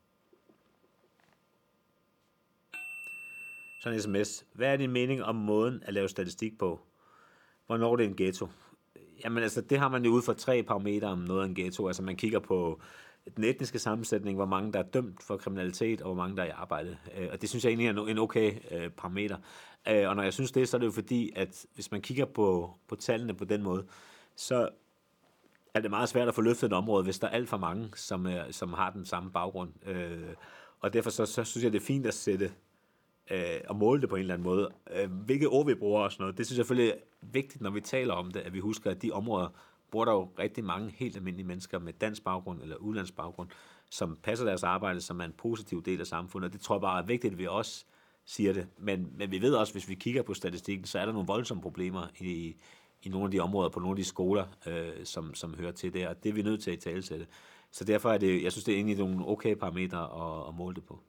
[SPEAKER 2] Så en sms. Hvad er din mening om måden at lave statistik på? Hvornår det er en ghetto? Jamen altså, det har man jo ud fra tre parametre om noget af en ghetto. Altså man kigger på den etniske sammensætning, hvor mange der er dømt for kriminalitet, og hvor mange der er i arbejde. Øh, og det synes jeg egentlig er en okay øh, parameter. Øh, og når jeg synes det, så er det jo fordi, at hvis man kigger på, på tallene på den måde, så er det meget svært at få løftet et område, hvis der er alt for mange, som, er, som har den samme baggrund. og derfor så, så synes jeg, det er fint at sætte øh, og måle det på en eller anden måde. Hvilke ord vi bruger og sådan noget, det synes jeg selvfølgelig er vigtigt, når vi taler om det, at vi husker, at de områder, bor der jo rigtig mange helt almindelige mennesker med dansk baggrund eller udlandsk baggrund, som passer deres arbejde, som er en positiv del af samfundet. Og det tror jeg bare er vigtigt, at vi også siger det. Men, men vi ved også, hvis vi kigger på statistikken, så er der nogle voldsomme problemer i, i nogle af de områder, på nogle af de skoler, øh, som, som hører til der. Og det er vi nødt til at talesætte. Så derfor er det, jeg synes, det er egentlig nogle okay parametre at, at måle det på.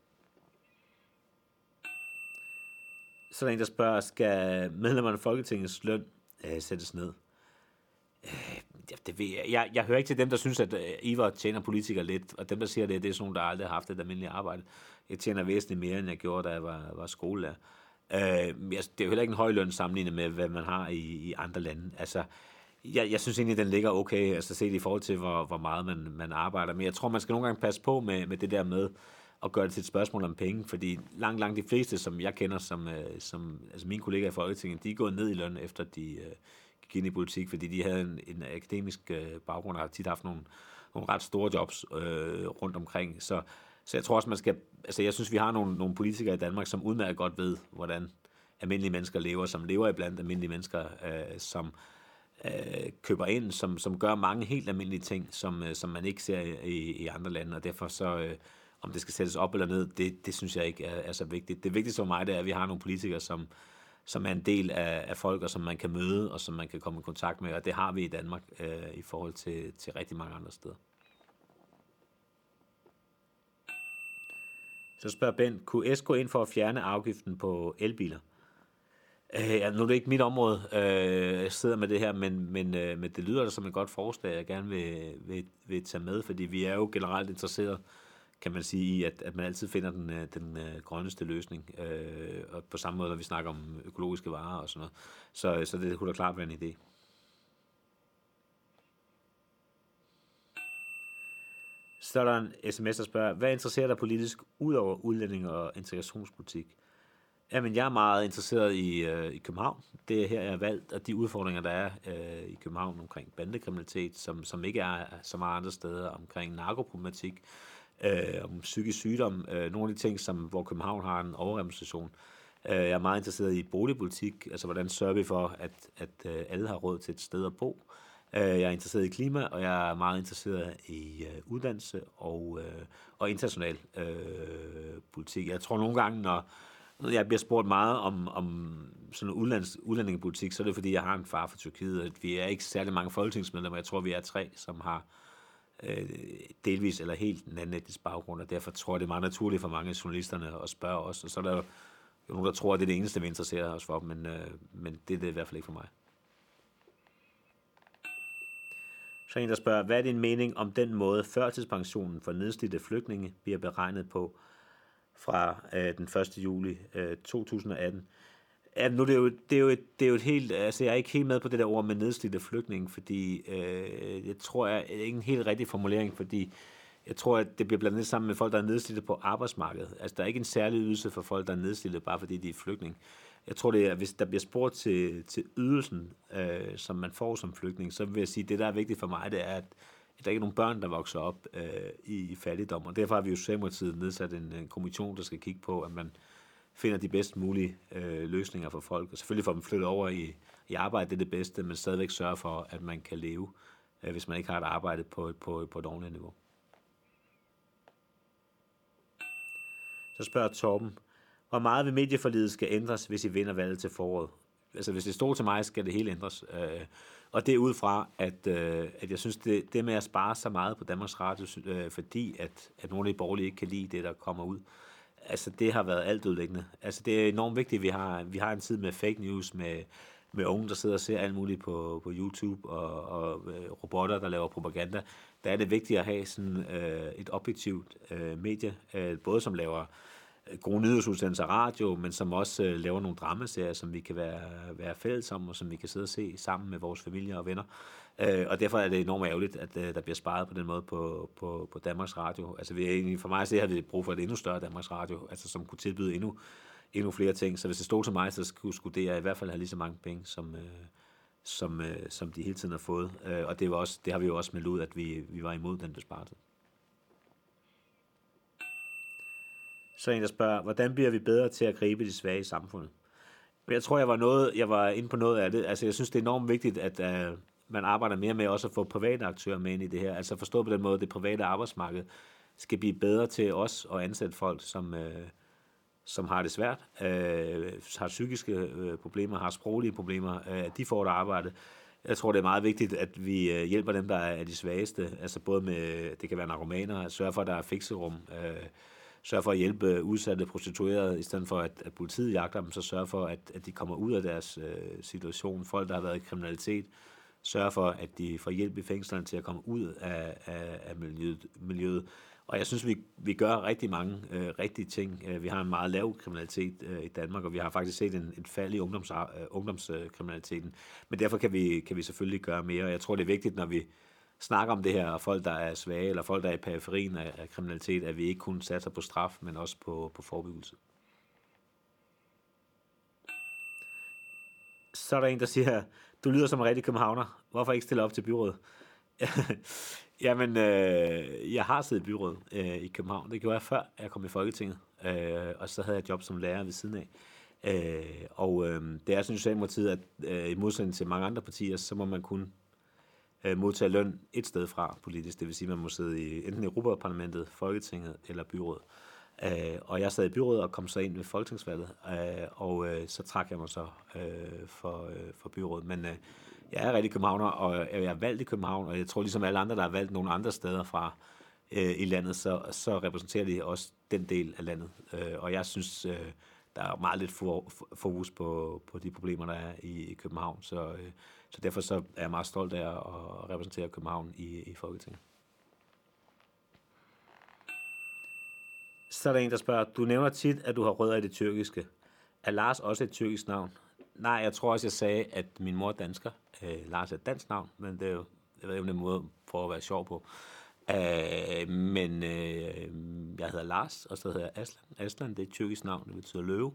[SPEAKER 2] Så er der en, der spørger, skal medlemmerne af Folketingets løn øh, sættes ned? Øh, det ved jeg. jeg. Jeg hører ikke til dem, der synes, at øh, Ivar tjener politikere lidt, og dem, der siger det, det er sådan nogle, der aldrig har haft et almindeligt arbejde. Jeg tjener væsentligt mere, end jeg gjorde, da jeg var, var skolelærer. Øh, det er jo heller ikke en høj løn sammenlignet med, hvad man har i, i andre lande. Altså, jeg, jeg synes egentlig, den ligger okay, altså set i forhold til, hvor, hvor meget man, man arbejder. Men jeg tror, man skal nogle gange passe på med, med det der med at gøre det til et spørgsmål om penge, fordi langt, langt de fleste, som jeg kender, som, øh, som altså mine kollegaer i Folketinget, de er gået ned i løn, efter de, øh, gik ind i politik, fordi de havde en, en akademisk øh, baggrund og har tit haft nogle, nogle ret store jobs øh, rundt omkring. Så, så jeg tror også, man skal... Altså, jeg synes, vi har nogle, nogle politikere i Danmark, som udmærket godt ved, hvordan almindelige mennesker lever, som lever iblandt almindelige mennesker, øh, som øh, køber ind, som, som gør mange helt almindelige ting, som, øh, som man ikke ser i, i andre lande, og derfor så... Øh, om det skal sættes op eller ned, det, det synes jeg ikke er, er så vigtigt. Det vigtigste for mig, det er, at vi har nogle politikere, som, som er en del af, af folk, og som man kan møde, og som man kan komme i kontakt med, og det har vi i Danmark øh, i forhold til, til rigtig mange andre steder. Så spørger Ben, kunne S gå ind for at fjerne afgiften på elbiler? Øh, ja, nu er det ikke mit område, øh, jeg sidder med det her, men, men, øh, men det lyder da som et godt forslag, jeg gerne vil, vil, vil tage med, fordi vi er jo generelt interesseret kan man sige, i, at, at man altid finder den, øh, den øh, grønneste løsning. Øh, og på samme måde, når vi snakker om økologiske varer og sådan noget. Så, øh, så det kunne da klart være en idé. Så er der en sms, der spørger, hvad interesserer dig politisk ud over udlænding og integrationspolitik? Jamen, jeg er meget interesseret i, øh, i København. Det er her, jeg er valgt, og de udfordringer, der er øh, i København omkring bandekriminalitet, som, som ikke er så meget andre steder, omkring narkoproblematik, øh, Øh, om psykisk sygdom, øh, nogle af de ting, som, hvor København har en overrepræsentation. Øh, jeg er meget interesseret i boligpolitik, altså hvordan sørger vi for, at, at øh, alle har råd til et sted at bo. Øh, jeg er interesseret i klima, og jeg er meget interesseret i øh, uddannelse og, øh, og international øh, politik. Jeg tror nogle gange, når, jeg bliver spurgt meget om, om sådan en udlands, udlændingepolitik, så er det fordi, jeg har en far fra Tyrkiet, at vi er ikke særlig mange folketingsmedlemmer. Jeg tror, vi er tre, som har øh, Øh, delvis eller helt en anden etnisk baggrund, og derfor tror jeg, det er meget naturligt for mange af journalisterne at spørge os. Og så er der jo nogen, der tror, at det er det eneste, vi interesserer os for, men, øh, men det er det i hvert fald ikke for mig. Så en, der spørger, hvad er din mening om den måde, førtidspensionen for nedslidte flygtninge bliver beregnet på fra øh, den 1. juli øh, 2018? Ja, nu det er jo, det er jo, et, det er jo et helt, altså jeg er ikke helt med på det der ord med nedslidte flygtninge, fordi øh, jeg tror, jeg er ikke en helt rigtig formulering, fordi jeg tror, at det bliver blandet sammen med folk, der er nedslidte på arbejdsmarkedet. Altså, der er ikke en særlig ydelse for folk, der er nedslidte, bare fordi de er flygtning. Jeg tror, det er, hvis der bliver spurgt til, til ydelsen, øh, som man får som flygtning, så vil jeg sige, at det, der er vigtigt for mig, det er, at der ikke er nogen børn, der vokser op øh, i, i fattigdom. Og derfor har vi jo Socialdemokratiet nedsat en, en kommission, der skal kigge på, at man finder de bedst mulige øh, løsninger for folk. Og selvfølgelig får dem flyttet over i, i arbejde, det er det bedste, men stadigvæk sørge for, at man kan leve, øh, hvis man ikke har et arbejde på, på, på et ordentligt niveau. Så spørger Torben, hvor meget ved medieforlidet skal ændres, hvis I vinder valget til foråret? Altså, hvis det står til mig, skal det hele ændres. Øh, og det er ud fra, at, øh, at jeg synes, det, det med at spare så meget på Danmarks Radio, øh, fordi at, at nogle af de borgerlige ikke kan lide det, der kommer ud, altså det har været alt udlæggende. Altså det er enormt vigtigt, at vi har, vi har en tid med fake news, med, med unge, der sidder og ser alt muligt på, på YouTube, og, og øh, robotter, der laver propaganda. Der er det vigtigt at have sådan øh, et objektivt øh, medie, øh, både som laver øh, gode nyhedsudsendelser radio, men som også øh, laver nogle dramaserier, som vi kan være, være fælles om, og som vi kan sidde og se sammen med vores familie og venner. Øh, og derfor er det enormt ærgerligt, at øh, der bliver sparet på den måde på, på, på Danmarks Radio. Altså vi er egentlig, for mig så har vi brug for et endnu større Danmarks Radio, altså som kunne tilbyde endnu, endnu flere ting. Så hvis det stod til mig, så skulle, skulle det i hvert fald have lige så mange penge, som, øh, som, øh, som de hele tiden har fået. Øh, og det, var også, det har vi jo også meldt ud, at vi, vi var imod den besparelse. Så en, der spørger, hvordan bliver vi bedre til at gribe de svage i samfundet? Jeg tror, jeg var, noget, jeg var inde på noget af det. Altså, jeg synes, det er enormt vigtigt, at uh, man arbejder mere med også at få private aktører med ind i det her. Altså forstå på den måde, at det private arbejdsmarked skal blive bedre til os at ansætte folk, som, uh, som har det svært, uh, har psykiske uh, problemer, har sproglige problemer, uh, de får et arbejde. Jeg tror, det er meget vigtigt, at vi uh, hjælper dem, der er de svageste. Altså både med, det kan være narkomaner, at sørge for, at der er fikserum, uh, sørge for at hjælpe øh, udsatte prostituerede, i stedet for at, at politiet jagter dem, så sørge for, at, at de kommer ud af deres øh, situation. Folk, der har været i kriminalitet, sørge for, at de får hjælp i fængslerne til at komme ud af, af, af miljøet, miljøet. Og jeg synes, vi, vi gør rigtig mange øh, rigtige ting. Øh, vi har en meget lav kriminalitet øh, i Danmark, og vi har faktisk set en, et fald i ungdoms, øh, ungdomskriminaliteten. Men derfor kan vi, kan vi selvfølgelig gøre mere. Jeg tror, det er vigtigt, når vi snakker om det her, og folk, der er svage, eller folk, der er i periferien af, af kriminalitet, at vi ikke kun satser på straf, men også på, på forebyggelse. Så er der en, der siger, du lyder som en rigtig københavner. Hvorfor ikke stille op til byrådet? *laughs* Jamen, øh, jeg har siddet i byrådet øh, i København. Det gjorde jeg før, jeg kom i Folketinget. Øh, og så havde jeg job som lærer ved siden af. Øh, og øh, det er sådan Socialdemokratiet, at øh, i modsætning til mange andre partier, så må man kun øh, modtage løn et sted fra politisk. Det vil sige, at man må sidde i enten Europaparlamentet, Folketinget eller byrådet. Øh, og jeg sad i byrådet og kom så ind ved folketingsvalget, øh, og øh, så trak jeg mig så øh, for, øh, for byrådet. Men øh, jeg er rigtig københavner, og jeg er valgt i København, og jeg tror ligesom alle andre, der er valgt nogle andre steder fra øh, i landet, så, så repræsenterer de også den del af landet. Øh, og jeg synes, øh, der er meget lidt fokus på, på de problemer, der er i, i København. Så, øh, så derfor så er jeg meget stolt af at repræsentere København i, i Folketinget. Så er der en, der spørger, du nævner tit, at du har rødder i det tyrkiske. Er Lars også et tyrkisk navn? Nej, jeg tror også, jeg sagde, at min mor er dansker. Øh, Lars er et dansk navn, men det er jo, jeg ved en måde for at være sjov på. Øh, men øh, jeg hedder Lars, og så hedder jeg Aslan. Aslan, det er et tyrkisk navn, det betyder løve.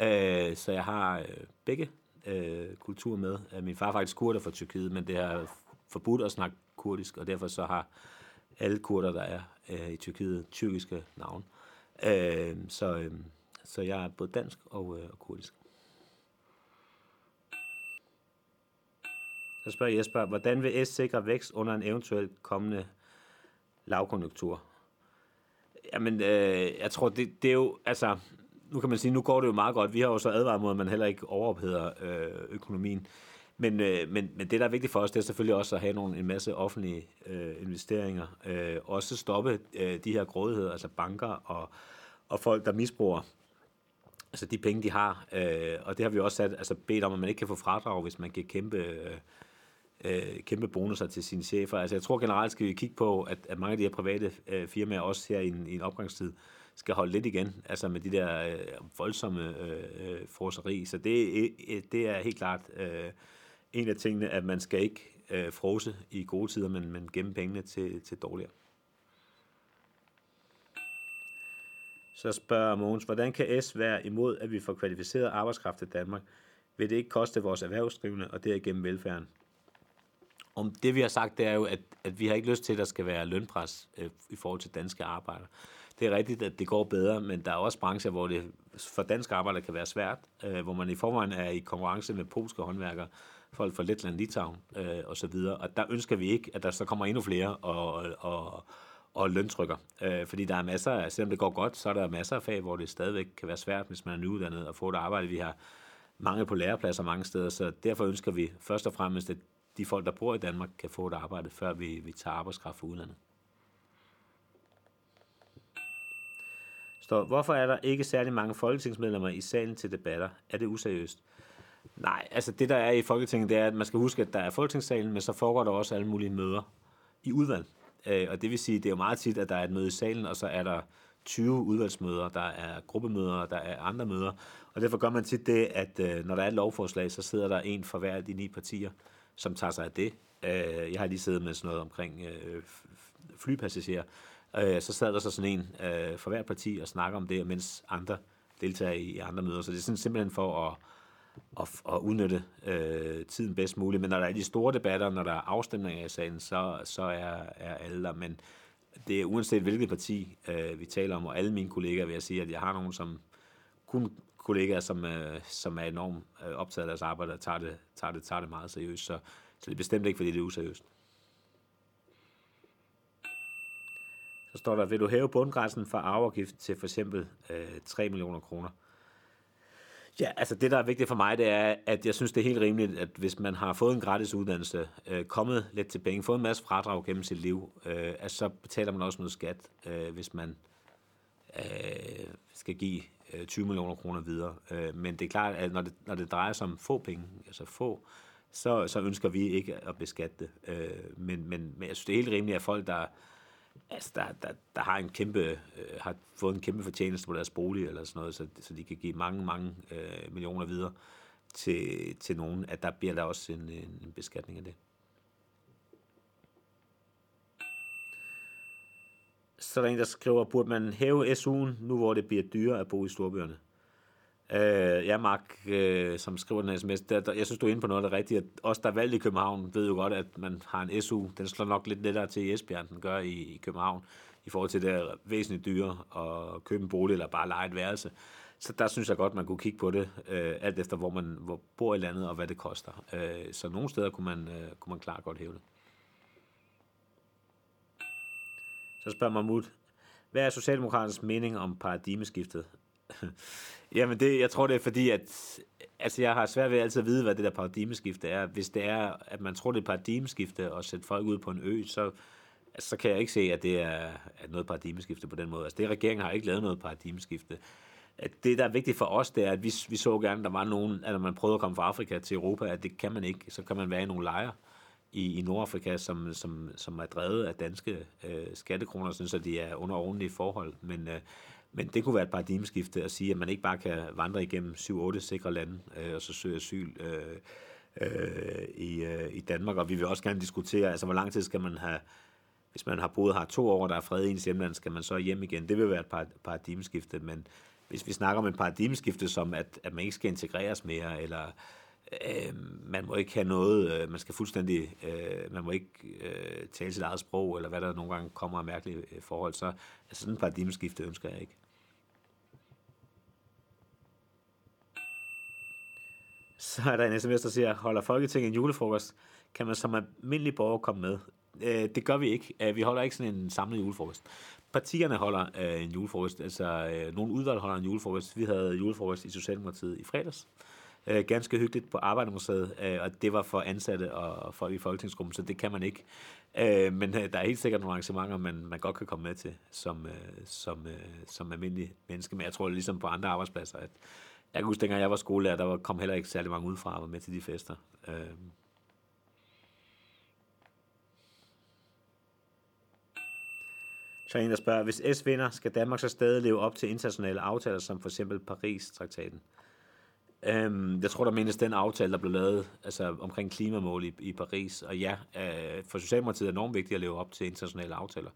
[SPEAKER 2] Øh, så jeg har øh, begge øh, kultur med. Øh, min far er faktisk kurder fra Tyrkiet, men det er forbudt at snakke kurdisk, og derfor så har alle kurder, der er øh, i Tyrkiet, tyrkiske navn. Øh, så, øh, så jeg er både dansk og, øh, og kurdisk. Så spørger Jesper, hvordan vil S sikre vækst under en eventuelt kommende lavkonjunktur? Jamen, øh, jeg tror, det, det er jo, altså, nu kan man sige, nu går det jo meget godt. Vi har jo så advaret mod, at man heller ikke overopheder øh, økonomien. Men, øh, men, men det, der er vigtigt for os, det er selvfølgelig også at have nogle, en masse offentlige øh, investeringer. Øh, også stoppe øh, de her grådigheder, altså banker og, og folk, der misbruger altså de penge, de har. Øh, og det har vi også sat, altså bedt om, at man ikke kan få fradrag, hvis man kan kæmpe, øh, øh, kæmpe bonusser til sine chefer. Altså jeg tror generelt skal vi kigge på, at, at mange af de her private øh, firmaer, også her i en, i en opgangstid, skal holde lidt igen, altså med de der øh, voldsomme øh, øh froseri. Så det, e, e, det er helt klart øh, en af tingene, at man skal ikke øh, frose i gode tider, men, men gemme pengene til, til dårligere. Så spørger Mogens, hvordan kan S være imod, at vi får kvalificeret arbejdskraft i Danmark? Vil det ikke koste vores erhvervsdrivende og derigennem velfærden? Om det vi har sagt, det er jo, at, at vi har ikke lyst til, at der skal være lønpres øh, i forhold til danske arbejdere. Det er rigtigt, at det går bedre, men der er også brancher, hvor det for danske arbejdere kan være svært, øh, hvor man i forvejen er i konkurrence med polske håndværkere, folk fra Letland, Litauen øh, osv., og der ønsker vi ikke, at der så kommer endnu flere og, og, og løntrykker. Øh, fordi der er masser af, selvom det går godt, så er der masser af fag, hvor det stadigvæk kan være svært, hvis man er nyuddannet og få et arbejde. Vi har mange på lærepladser mange steder, så derfor ønsker vi først og fremmest, at de folk, der bor i Danmark, kan få et arbejde, før vi, vi tager arbejdskraft fra udlandet. Så hvorfor er der ikke særlig mange folketingsmedlemmer i salen til debatter? Er det useriøst? Nej, altså det der er i Folketinget, det er, at man skal huske, at der er Folketingssalen, men så foregår der også alle mulige møder i udvalg. Øh, og det vil sige, det er jo meget tit, at der er et møde i salen, og så er der 20 udvalgsmøder, der er gruppemøder, der er andre møder. Og derfor gør man tit det, at øh, når der er et lovforslag, så sidder der en for hver af de ni partier, som tager sig af det. Øh, jeg har lige siddet med sådan noget omkring øh, flypassagerer. Øh, så sad der så sådan en øh, fra hvert parti og snakker om det, mens andre deltager i andre møder. Så det er sådan simpelthen for at at, at udnytte øh, tiden bedst muligt. Men når der er de store debatter, når der er afstemninger i sagen, så, så er, er alle der. Men det er uanset hvilket parti øh, vi taler om, og alle mine kollegaer vil jeg sige, at jeg har nogen, som kun kollegaer, som, øh, som er enormt øh, optaget af deres arbejde og tager det, tager det, tager det meget seriøst. Så, så det er bestemt ikke, fordi det er useriøst. Så står der, vil du hæve bundgrænsen for arveafgift til for eksempel øh, 3 millioner kroner? Ja, altså det, der er vigtigt for mig, det er, at jeg synes, det er helt rimeligt, at hvis man har fået en gratis uddannelse, øh, kommet lidt til penge, fået en masse fradrag gennem sit liv, øh, at så betaler man også noget skat, øh, hvis man øh, skal give øh, 20 millioner kroner videre. Øh, men det er klart, at når det, når det drejer sig om få penge, altså få, så, så ønsker vi ikke at beskatte det. Øh, men, men, men jeg synes, det er helt rimeligt, at folk, der altså, der, der, der har en kæmpe, øh, har fået en kæmpe fortjeneste på deres bolig eller sådan noget, så, så de kan give mange, mange øh, millioner videre til, til nogen, at der bliver der også en, en beskatning af det. Så er der en, der skriver, burde man hæve SU'en, nu hvor det bliver dyrere at bo i storbyerne? Øh, ja, Mark, øh, som skriver den sms, der, der, jeg synes, du er inde på noget af det rigtige. Os, der er valgt i København, ved jo godt, at man har en SU. Den slår nok lidt lettere til i Esbjerg, end den gør i, i København, i forhold til det er væsentligt dyre at købe en bolig eller bare lege et værelse. Så der synes jeg godt, man kunne kigge på det, øh, alt efter hvor man hvor bor i landet og hvad det koster. Øh, så nogle steder kunne man, øh, kunne man klart godt hæve det. Så spørger Mahmoud, hvad er Socialdemokraternes mening om paradigmeskiftet? *laughs* Jamen, det, jeg tror, det er fordi, at altså, jeg har svært ved altid at vide, hvad det der paradigmeskifte er. Hvis det er, at man tror, det er et paradigmeskifte at sætte folk ud på en ø, så, så kan jeg ikke se, at det er at noget paradigmeskifte på den måde. Altså, det regeringen har ikke lavet noget paradigmeskifte. At det, der er vigtigt for os, det er, at vi, vi så gerne, at der var nogen, at når man prøvede at komme fra Afrika til Europa, at det kan man ikke. Så kan man være i nogle lejre i, i Nordafrika, som, som, som er drevet af danske øh, skattekroner, sådan, så de er under ordentlige forhold. Men, øh, men det kunne være et paradigmeskifte at sige, at man ikke bare kan vandre igennem 7-8 sikre lande øh, og så søge asyl øh, øh, i, øh, i Danmark. Og vi vil også gerne diskutere, altså hvor lang tid skal man have, hvis man har boet her to år, der er fred i ens hjemland, skal man så hjem igen. Det vil være et paradigmeskifte, men hvis vi snakker om et paradigmeskifte som, at, at man ikke skal integreres mere, eller øh, man må ikke have noget, øh, man skal fuldstændig, øh, man må ikke øh, tale sit eget sprog, eller hvad der nogle gange kommer af mærkelige øh, forhold, så altså sådan et paradigmeskifte ønsker jeg ikke. Så er der en sms, der siger, holder Folketinget en julefrokost, kan man som almindelig borger komme med? Øh, det gør vi ikke. Øh, vi holder ikke sådan en samlet julefrokost. Partierne holder øh, en julefrokost, altså øh, nogle udvalg holder en julefrokost. Vi havde julefrokost i Socialdemokratiet i fredags. Øh, Øh, ganske hyggeligt på Arbejdermuseet, øh, og det var for ansatte og folk i Folketingsgruppen, så det kan man ikke. Øh, men øh, der er helt sikkert nogle arrangementer, man, man godt kan komme med til som, øh, som, øh, som almindelig menneske. Men jeg tror, ligesom på andre arbejdspladser, at jeg kan huske, dengang jeg var skolelærer, der var, kom heller ikke særlig mange udefra og var med til de fester. Øh, Så er en, der spørger, hvis S vinder, skal Danmark så stadig leve op til internationale aftaler, som for eksempel Paris-traktaten? Øhm, jeg tror, der menes den aftale, der blev lavet altså, omkring klimamål i, i Paris. Og ja, øh, for Socialdemokratiet er det enormt vigtigt at leve op til internationale aftaler.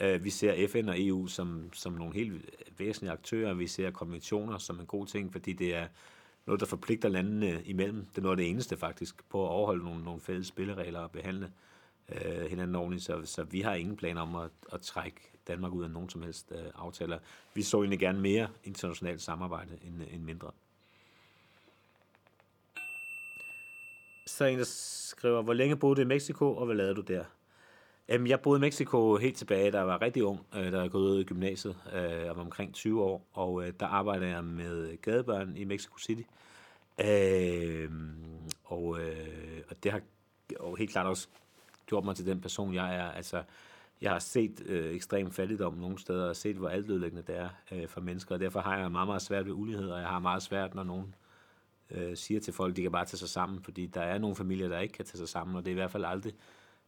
[SPEAKER 2] Øh, vi ser FN og EU som, som nogle helt væsentlige aktører. Vi ser konventioner som en god ting, fordi det er noget, der forpligter landene imellem. Det er noget af det eneste faktisk, på at overholde nogle, nogle fælles spilleregler og behandle øh, hinanden ordentligt. Så, så vi har ingen planer om at, at trække Danmark ud af nogen som helst øh, aftaler. Vi så egentlig gerne mere internationalt samarbejde end, end mindre. Så er en, der skriver, hvor længe boede du i Mexico, og hvad lavede du der? Jamen, jeg boede i Mexico helt tilbage, da jeg var rigtig ung, øh, da jeg gået ud i gymnasiet. Øh, og var omkring 20 år, og øh, der arbejdede jeg med gadebørn i Mexico City. Øh, og, øh, og det har og helt klart også gjort mig til den person, jeg er. Altså, jeg har set øh, ekstrem fattigdom nogle steder, og set, hvor altødelæggende det er øh, for mennesker, og derfor har jeg meget, meget svært ved ulighed, og jeg har meget svært, når nogen øh, Øh, siger til folk, de kan bare tage sig sammen, fordi der er nogle familier, der ikke kan tage sig sammen, og det er i hvert fald aldrig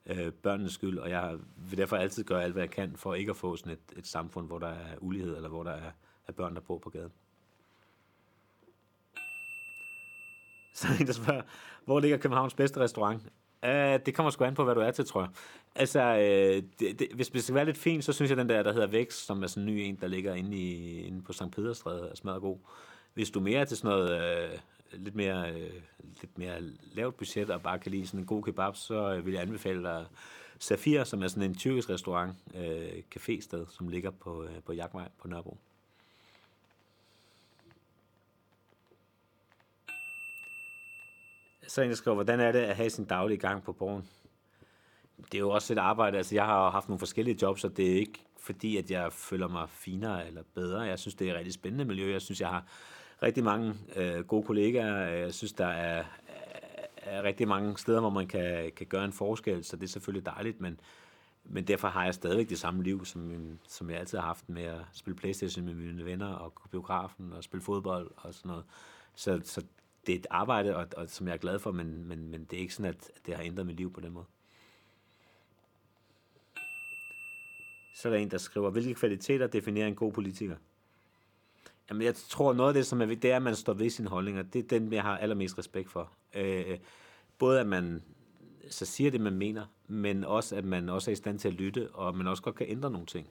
[SPEAKER 2] øh, børnenes skyld, og jeg vil derfor altid gøre alt, hvad jeg kan, for ikke at få sådan et, et samfund, hvor der er ulighed, eller hvor der er, er børn, der bor på gaden. Så er der spørger, hvor ligger Københavns bedste restaurant? Uh, det kommer sgu an på, hvad du er til, tror jeg. Altså, uh, det, det, hvis det skal være lidt fint, så synes jeg, den der, der hedder Vækst, som er sådan en ny en, der ligger inde, i, inde på St. Pederstræde, er smadret god. Hvis du mere er til sådan noget uh, lidt mere, øh, lidt mere lavt budget, og bare kan lide sådan en god kebab, så øh, vil jeg anbefale dig Safir, som er sådan en tyrkisk restaurant, øh, cafésted, som ligger på, øh, på Jagtvej på Nørrebro. Så en, der skriver, hvordan er det at have sin daglige gang på borgen? Det er jo også et arbejde. Altså, jeg har haft nogle forskellige jobs, og det er ikke fordi, at jeg føler mig finere eller bedre. Jeg synes, det er et rigtig spændende miljø. Jeg synes, jeg har rigtig mange øh, gode kollegaer. Jeg synes, der er, er rigtig mange steder, hvor man kan, kan gøre en forskel, så det er selvfølgelig dejligt, men, men derfor har jeg stadigvæk det samme liv, som, som jeg altid har haft med at spille Playstation med mine venner, og gå biografen, og spille fodbold og sådan noget. Så, så det er et arbejde, og, og, som jeg er glad for, men, men, men det er ikke sådan, at det har ændret mit liv på den måde. Så er der en, der skriver, hvilke kvaliteter definerer en god politiker? Jamen, jeg tror, noget af det, som er vigtigt, det er, at man står ved sine holdninger. Det er den, jeg har allermest respekt for. Øh, både at man så siger det, man mener, men også, at man også er i stand til at lytte, og man også godt kan ændre nogle ting.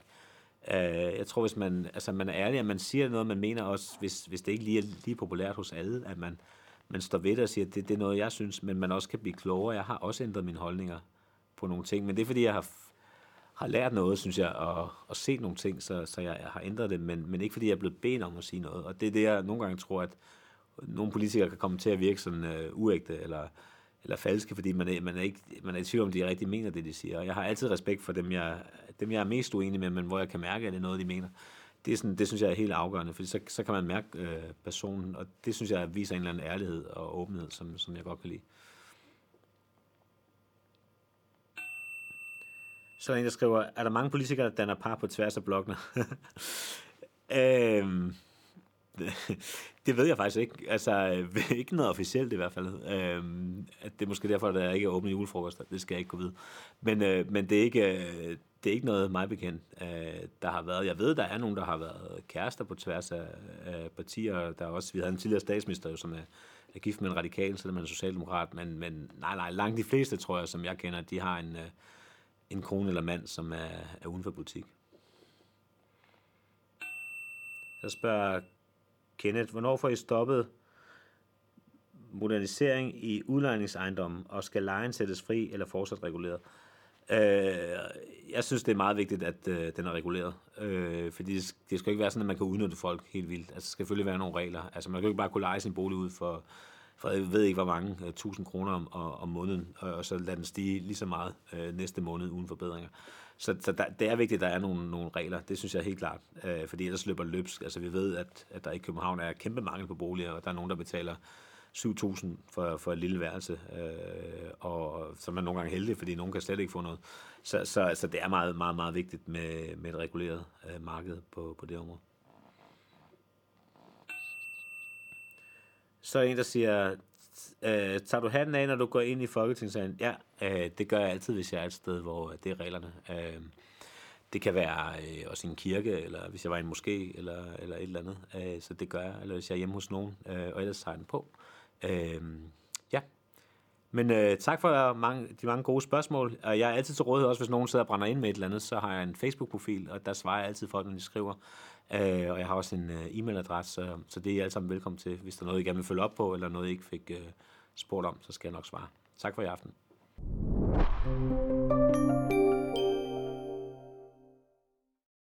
[SPEAKER 2] Øh, jeg tror, hvis man, altså, man er ærlig, at man siger noget, man mener også, hvis, hvis det ikke lige er lige populært hos alle, at man, man står ved det og siger, at det, det er noget, jeg synes, men man også kan blive klogere. Jeg har også ændret mine holdninger på nogle ting, men det er, fordi jeg har, har lært noget, synes jeg, og, og set nogle ting, så, så jeg, har ændret det, men, men ikke fordi jeg er blevet bedt om at sige noget. Og det er det, jeg nogle gange tror, at nogle politikere kan komme til at virke sådan øh, uægte, eller, eller falske, fordi man er, man, er ikke, man er i tvivl om, de rigtig mener det, de siger. Og jeg har altid respekt for dem, jeg, dem, jeg er mest uenig med, men hvor jeg kan mærke, at det er noget, de mener det, er sådan, det synes jeg er helt afgørende, for så, så kan man mærke øh, personen, og det synes jeg viser en eller anden ærlighed og åbenhed, som, som jeg godt kan lide. Så er der en, der skriver, er der mange politikere, der danner par på tværs af blokkene? *laughs* øhm, *laughs* det ved jeg faktisk ikke. Altså, *laughs* ikke noget officielt i hvert fald. Øhm, at det er måske derfor, at der ikke er åbne julefrokoster. Det skal jeg ikke kunne vide. Men, øh, men det er ikke... Øh, det er ikke noget mig bekendt, øh, der har været. Jeg ved, der er nogen, der har været kærester på tværs af, af partier. Der er også, vi havde en tidligere statsminister, jo, som er, er gift med en radikal, selvom man er socialdemokrat. Men, men nej, nej, langt de fleste, tror jeg, som jeg kender, de har en, øh, en kone eller mand, som er, er uden for butik. Jeg spørger Kenneth, hvornår får I stoppet modernisering i udlejningsejendommen, og skal lejen sættes fri eller fortsat reguleret? Øh, jeg synes, det er meget vigtigt, at øh, den er reguleret. Øh, fordi det, det skal ikke være sådan, at man kan udnytte folk helt vildt. Altså, der skal selvfølgelig være nogle regler. Altså, man kan jo ikke bare kunne lege sin bolig ud for for jeg ved ikke, hvor mange uh, tusind kroner om, om måneden, og, og så lader den stige lige så meget uh, næste måned uden forbedringer. Så, så der, det er vigtigt, at der er nogle, nogle regler. Det synes jeg helt klart. Uh, fordi ellers løber løbsk. Altså vi ved, at, at der i København er kæmpe mangel på boliger, og der er nogen, der betaler 7.000 for, for et lille værelse, øh, og så er man nogle gange heldig, fordi nogen kan slet ikke få noget. Så, så, så det er meget, meget, meget vigtigt med, med et reguleret øh, marked på, på det område. Så er en, der siger, øh, tager du hatten af, når du går ind i Folketingssalen? Ja, øh, det gør jeg altid, hvis jeg er et sted, hvor øh, det er reglerne. Øh, det kan være øh, også i en kirke, eller hvis jeg var i en moské, eller, eller et eller andet. Øh, så det gør jeg, eller hvis jeg er hjemme hos nogen, øh, og ellers tager jeg den på. Øh, ja. Men øh, tak for mange, de mange gode spørgsmål. Og jeg er altid til rådighed, også hvis nogen sidder og brænder ind med et eller andet, så har jeg en Facebook-profil, og der svarer jeg altid folk, når de skriver. Øh, og jeg har også en øh, e-mailadresse, så, så det er I alle sammen velkommen til. Hvis der er noget, I gerne vil følge op på, eller noget, I ikke fik øh, spurgt om, så skal jeg nok svare. Tak for i aften. thank you